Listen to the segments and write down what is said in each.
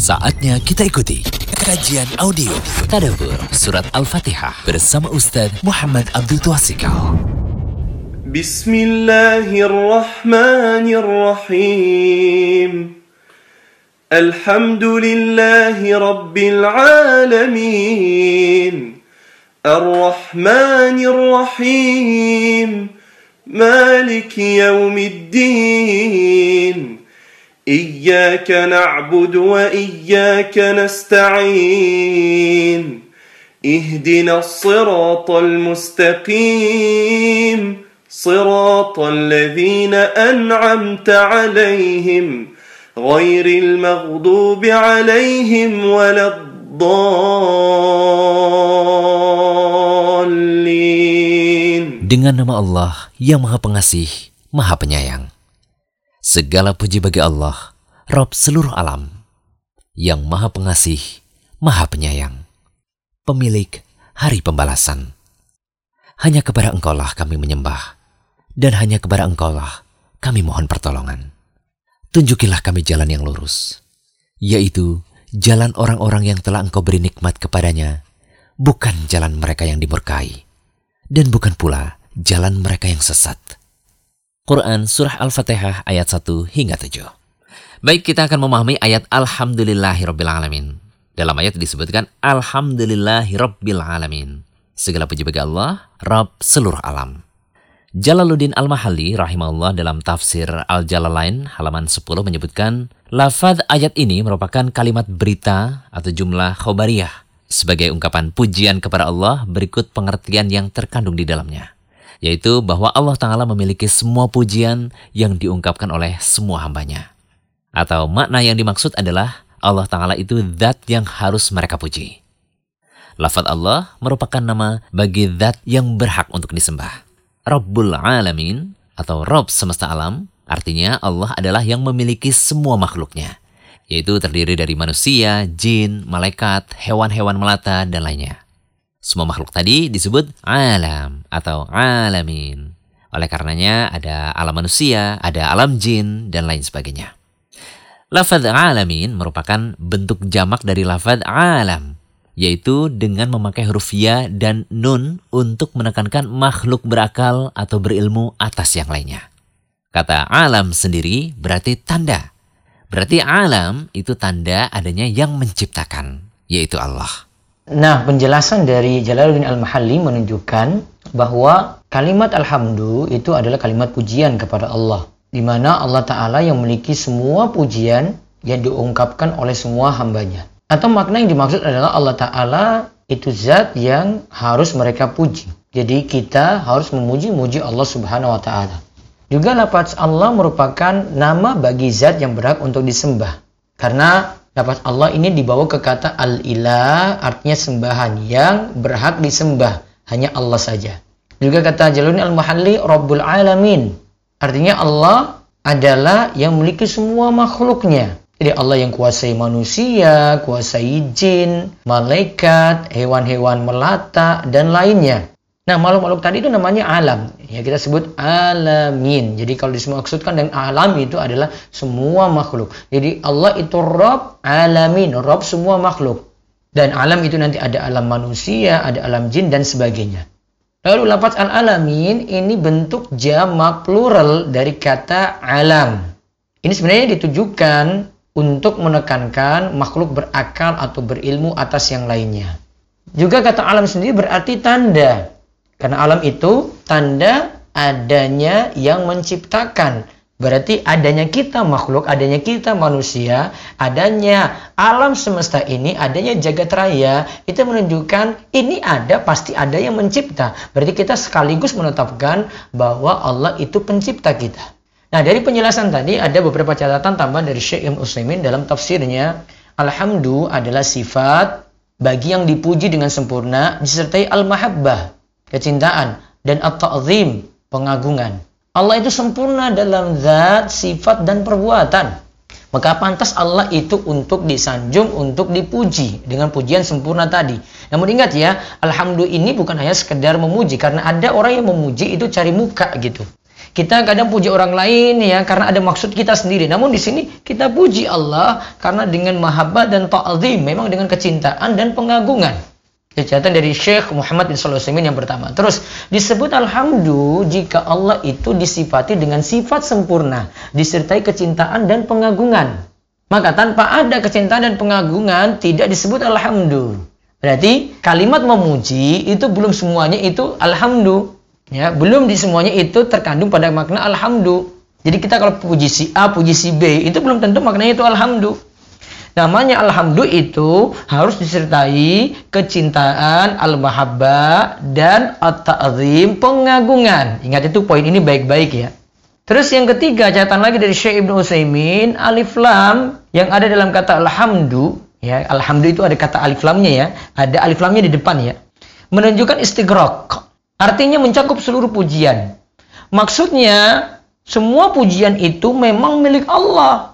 Saatnya kita ikuti kajian audio Tadabur Surat Al-Fatihah bersama Ustaz Muhammad Abdul Twasikal. Bismillahirrahmanirrahim. Alhamdulillahi Rabbil Alamin. الرحمن الرحيم مالك يوم الدين إياك نعبد وإياك نستعين. اهدنا الصراط المستقيم. صراط الذين أنعمت عليهم. غير المغضوب عليهم ولا الضالين. Dengan nama Allah yang Maha Pengasih, Maha Penyayang. Segala puji bagi Allah, Rob seluruh alam, yang Maha Pengasih, Maha Penyayang, pemilik hari pembalasan. Hanya kepada Engkaulah kami menyembah, dan hanya kepada Engkaulah kami mohon pertolongan. Tunjukilah kami jalan yang lurus, yaitu jalan orang-orang yang telah Engkau beri nikmat kepadanya, bukan jalan mereka yang dimurkai, dan bukan pula jalan mereka yang sesat. Quran Surah Al-Fatihah ayat 1 hingga 7. Baik, kita akan memahami ayat Alhamdulillahirrabbilalamin. Dalam ayat disebutkan Alhamdulillahirrabbilalamin. Segala puji bagi Allah, Rabb seluruh alam. Jalaluddin Al-Mahalli rahimahullah dalam tafsir Al-Jalalain halaman 10 menyebutkan lafaz ayat ini merupakan kalimat berita atau jumlah khobariyah sebagai ungkapan pujian kepada Allah berikut pengertian yang terkandung di dalamnya yaitu bahwa Allah Ta'ala memiliki semua pujian yang diungkapkan oleh semua hambanya. Atau makna yang dimaksud adalah Allah Ta'ala itu zat yang harus mereka puji. Lafaz Allah merupakan nama bagi zat yang berhak untuk disembah. Rabbul Alamin atau Rob semesta alam artinya Allah adalah yang memiliki semua makhluknya yaitu terdiri dari manusia, jin, malaikat, hewan-hewan melata, dan lainnya. Semua makhluk tadi disebut alam atau alamin. Oleh karenanya ada alam manusia, ada alam jin, dan lain sebagainya. Lafaz alamin merupakan bentuk jamak dari lafaz alam yaitu dengan memakai huruf ya dan nun untuk menekankan makhluk berakal atau berilmu atas yang lainnya. Kata alam sendiri berarti tanda. Berarti alam itu tanda adanya yang menciptakan, yaitu Allah. Nah, penjelasan dari Jalaluddin Al-Mahalli menunjukkan bahwa kalimat alhamdu itu adalah kalimat pujian kepada Allah. Di mana Allah Ta'ala yang memiliki semua pujian yang diungkapkan oleh semua hambanya. Atau makna yang dimaksud adalah Allah Ta'ala itu zat yang harus mereka puji. Jadi kita harus memuji-muji Allah Subhanahu wa Ta'ala. Juga lafaz Allah merupakan nama bagi zat yang berhak untuk disembah. Karena lafaz Allah ini dibawa ke kata al-ilah artinya sembahan yang berhak disembah. Hanya Allah saja. Juga kata Jaluni al-Mahalli Rabbul Alamin. Artinya Allah adalah yang memiliki semua makhluknya. Jadi Allah yang kuasai manusia, kuasai jin, malaikat, hewan-hewan melata, dan lainnya. Nah, makhluk-makhluk tadi itu namanya alam. Ya, kita sebut alamin. Jadi kalau dimaksudkan dengan alam itu adalah semua makhluk. Jadi Allah itu Rob alamin, Rob semua makhluk. Dan alam itu nanti ada alam manusia, ada alam jin, dan sebagainya. Lalu lafaz al-alamin ini bentuk jamak plural dari kata alam. Ini sebenarnya ditujukan untuk menekankan makhluk berakal atau berilmu atas yang lainnya. Juga kata alam sendiri berarti tanda. Karena alam itu tanda adanya yang menciptakan. Berarti adanya kita makhluk, adanya kita manusia, adanya alam semesta ini, adanya jagat raya, itu menunjukkan ini ada, pasti ada yang mencipta. Berarti kita sekaligus menetapkan bahwa Allah itu pencipta kita. Nah, dari penjelasan tadi ada beberapa catatan tambahan dari Syekh Ibn Utsaimin dalam tafsirnya. Alhamdu adalah sifat bagi yang dipuji dengan sempurna disertai al-mahabbah, kecintaan dan at-ta'zim, pengagungan. Allah itu sempurna dalam zat, sifat dan perbuatan. Maka pantas Allah itu untuk disanjung, untuk dipuji dengan pujian sempurna tadi. Namun ingat ya, Alhamdulillah ini bukan hanya sekedar memuji. Karena ada orang yang memuji itu cari muka gitu. Kita kadang puji orang lain ya karena ada maksud kita sendiri. Namun di sini kita puji Allah karena dengan mahabbah dan ta'zim, memang dengan kecintaan dan pengagungan. Catatan dari Syekh Muhammad bin Shalih yang pertama. Terus disebut alhamdulillah jika Allah itu disifati dengan sifat sempurna, disertai kecintaan dan pengagungan. Maka tanpa ada kecintaan dan pengagungan tidak disebut alhamdulillah. Berarti kalimat memuji itu belum semuanya itu alhamdulillah. Ya, belum di semuanya itu terkandung pada makna alhamdulillah. Jadi kita kalau puji si A, puji si B, itu belum tentu maknanya itu alhamdulillah. Namanya alhamdulillah itu harus disertai kecintaan, al-mahabbah, dan at-ta'zim, pengagungan. Ingat itu poin ini baik-baik ya. Terus yang ketiga, catatan lagi dari Syekh Ibnu Utsaimin, alif lam yang ada dalam kata alhamdulillah, ya, alhamdulillah itu ada kata alif lamnya ya, ada alif lamnya di depan ya. Menunjukkan istighraq Artinya mencakup seluruh pujian. Maksudnya, semua pujian itu memang milik Allah.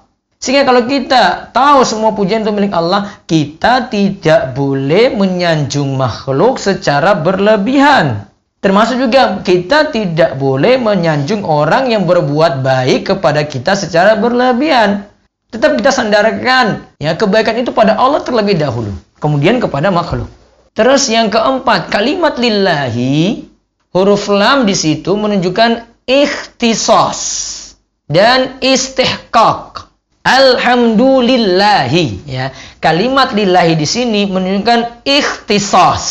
Sehingga kalau kita tahu semua pujian itu milik Allah, kita tidak boleh menyanjung makhluk secara berlebihan. Termasuk juga kita tidak boleh menyanjung orang yang berbuat baik kepada kita secara berlebihan. Tetap kita sandarkan ya kebaikan itu pada Allah terlebih dahulu, kemudian kepada makhluk. Terus yang keempat, kalimat lillahi huruf lam di situ menunjukkan ikhtisos dan istihqaq. Alhamdulillahi ya. Kalimat lillahi di sini menunjukkan ikhtisos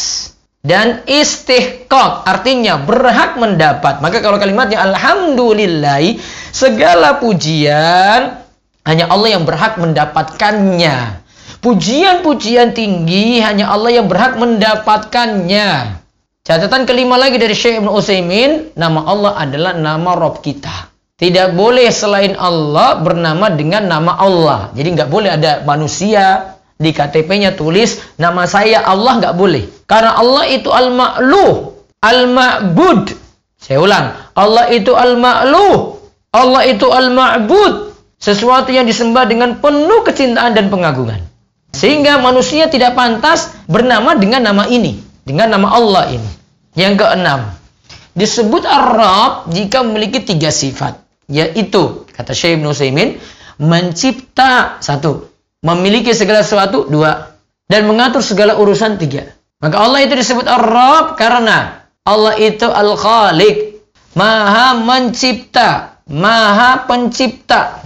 dan istihqaq artinya berhak mendapat. Maka kalau kalimatnya alhamdulillahi segala pujian hanya Allah yang berhak mendapatkannya. Pujian-pujian tinggi hanya Allah yang berhak mendapatkannya. Catatan kelima lagi dari Syekh Ibn Utsaimin, nama Allah adalah nama Rob kita. Tidak boleh selain Allah bernama dengan nama Allah. Jadi nggak boleh ada manusia di KTP-nya tulis nama saya Allah nggak boleh. Karena Allah itu al-ma'luh, al-ma'bud. Saya ulang, Allah itu al-ma'luh, Allah itu al-ma'bud. Sesuatu yang disembah dengan penuh kecintaan dan pengagungan. Sehingga manusia tidak pantas bernama dengan nama ini dengan nama Allah ini. Yang keenam, disebut Arab jika memiliki tiga sifat, yaitu kata Syekh Ibn Utsaimin mencipta satu, memiliki segala sesuatu dua, dan mengatur segala urusan tiga. Maka Allah itu disebut Arab karena Allah itu Al-Khaliq, Maha mencipta, Maha pencipta.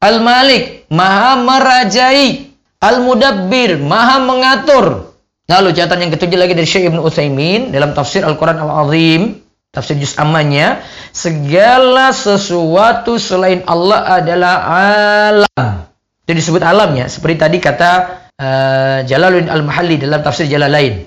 Al-Malik, Maha merajai. Al-Mudabbir, Maha mengatur. Lalu catatan yang ketujuh lagi dari Syekh Ibn Utsaimin dalam tafsir Al-Quran Al-Azim, tafsir juz amannya, segala sesuatu selain Allah adalah alam. Itu disebut alamnya, seperti tadi kata uh, Jalaluddin Al-Mahalli dalam tafsir Jalalain.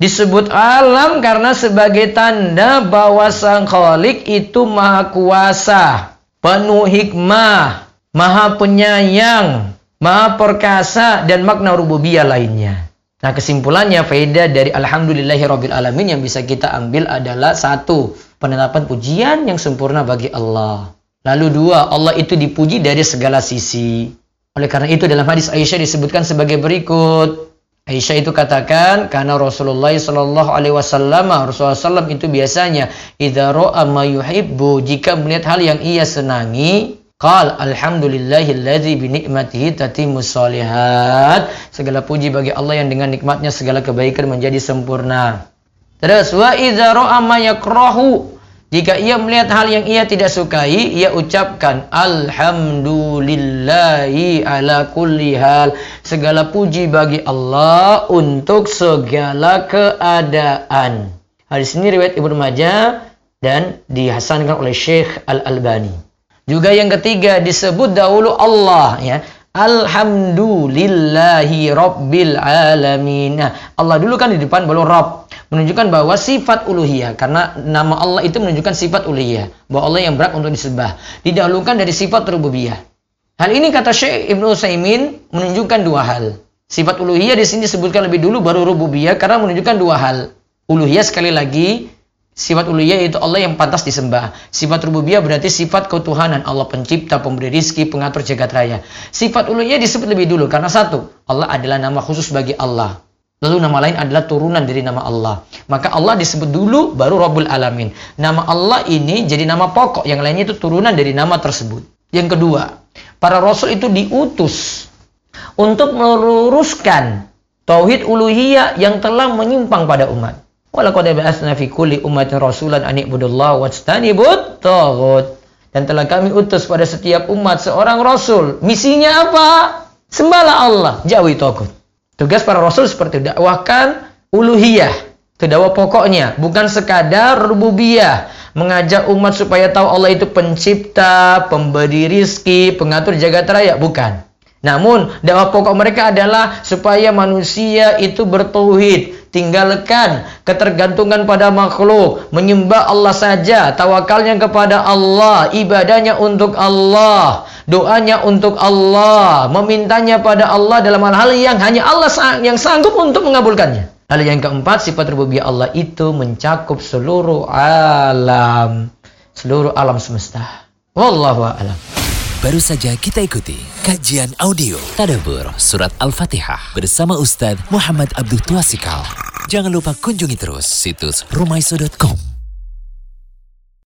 Disebut alam karena sebagai tanda bahwa Sang Khalik itu maha kuasa, penuh hikmah, maha penyayang, maha perkasa, dan makna rububiyah lainnya. Nah kesimpulannya faedah dari Alhamdulillahi Rabbil Alamin yang bisa kita ambil adalah satu, penetapan pujian yang sempurna bagi Allah. Lalu dua, Allah itu dipuji dari segala sisi. Oleh karena itu dalam hadis Aisyah disebutkan sebagai berikut. Aisyah itu katakan karena Rasulullah Shallallahu Alaihi Wasallam Rasulullah SAW itu biasanya idza ra'a ma jika melihat hal yang ia senangi Qal alhamdulillahilladzi bi ni'matihi tatimmus shalihat. Segala puji bagi Allah yang dengan nikmatnya segala kebaikan menjadi sempurna. Terus wa idza ra'a yakrahu. Jika ia melihat hal yang ia tidak sukai, ia ucapkan alhamdulillahi ala kulli hal. Segala puji bagi Allah untuk segala keadaan. Hadis ini riwayat Ibnu Majah dan dihasankan oleh Syekh Al-Albani. Juga yang ketiga disebut dahulu Allah ya. Alhamdulillahi Rabbil Alamin. Nah, Allah dulu kan di depan baru Rabb. Menunjukkan bahwa sifat uluhiyah. Karena nama Allah itu menunjukkan sifat uluhiyah. Bahwa Allah yang berat untuk disembah. Didahulukan dari sifat rububiyah. Hal ini kata Syekh Ibnu Utsaimin menunjukkan dua hal. Sifat uluhiyah di sini disebutkan lebih dulu baru rububiyah karena menunjukkan dua hal. Uluhiyah sekali lagi Sifat uluhiyah itu Allah yang pantas disembah. Sifat rububiyah berarti sifat ketuhanan. Allah pencipta, pemberi rizki, pengatur jagat raya. Sifat uluhiyah disebut lebih dulu. Karena satu, Allah adalah nama khusus bagi Allah. Lalu nama lain adalah turunan dari nama Allah. Maka Allah disebut dulu baru Rabbul Alamin. Nama Allah ini jadi nama pokok, yang lainnya itu turunan dari nama tersebut. Yang kedua, para rasul itu diutus untuk meluruskan tauhid uluhiyah yang telah menyimpang pada umat. Walaqad ba'atsna fi kulli ummatin rasulan an ibudullaha wajtanibut taghut. Dan telah kami utus pada setiap umat seorang rasul. Misinya apa? Sembahlah Allah, jauhi tagut. Tugas para rasul seperti dakwahkan uluhiyah. Itu pokoknya, bukan sekadar rububiyah. Mengajak umat supaya tahu Allah itu pencipta, pemberi rizki, pengatur jagat raya, bukan. Namun, dakwah pokok mereka adalah supaya manusia itu bertauhid, tinggalkan ketergantungan pada makhluk, menyembah Allah saja, tawakalnya kepada Allah, ibadahnya untuk Allah, doanya untuk Allah, memintanya pada Allah dalam hal-hal yang hanya Allah yang sanggup untuk mengabulkannya. Lalu yang keempat, sifat rububiyah Allah itu mencakup seluruh alam, seluruh alam semesta. Wallahu a'lam. Baru saja kita ikuti kajian audio Tadabur Surat Al-Fatihah bersama Ustadz Muhammad Abdul Tuasikal. Jangan lupa kunjungi terus situs rumaiso.com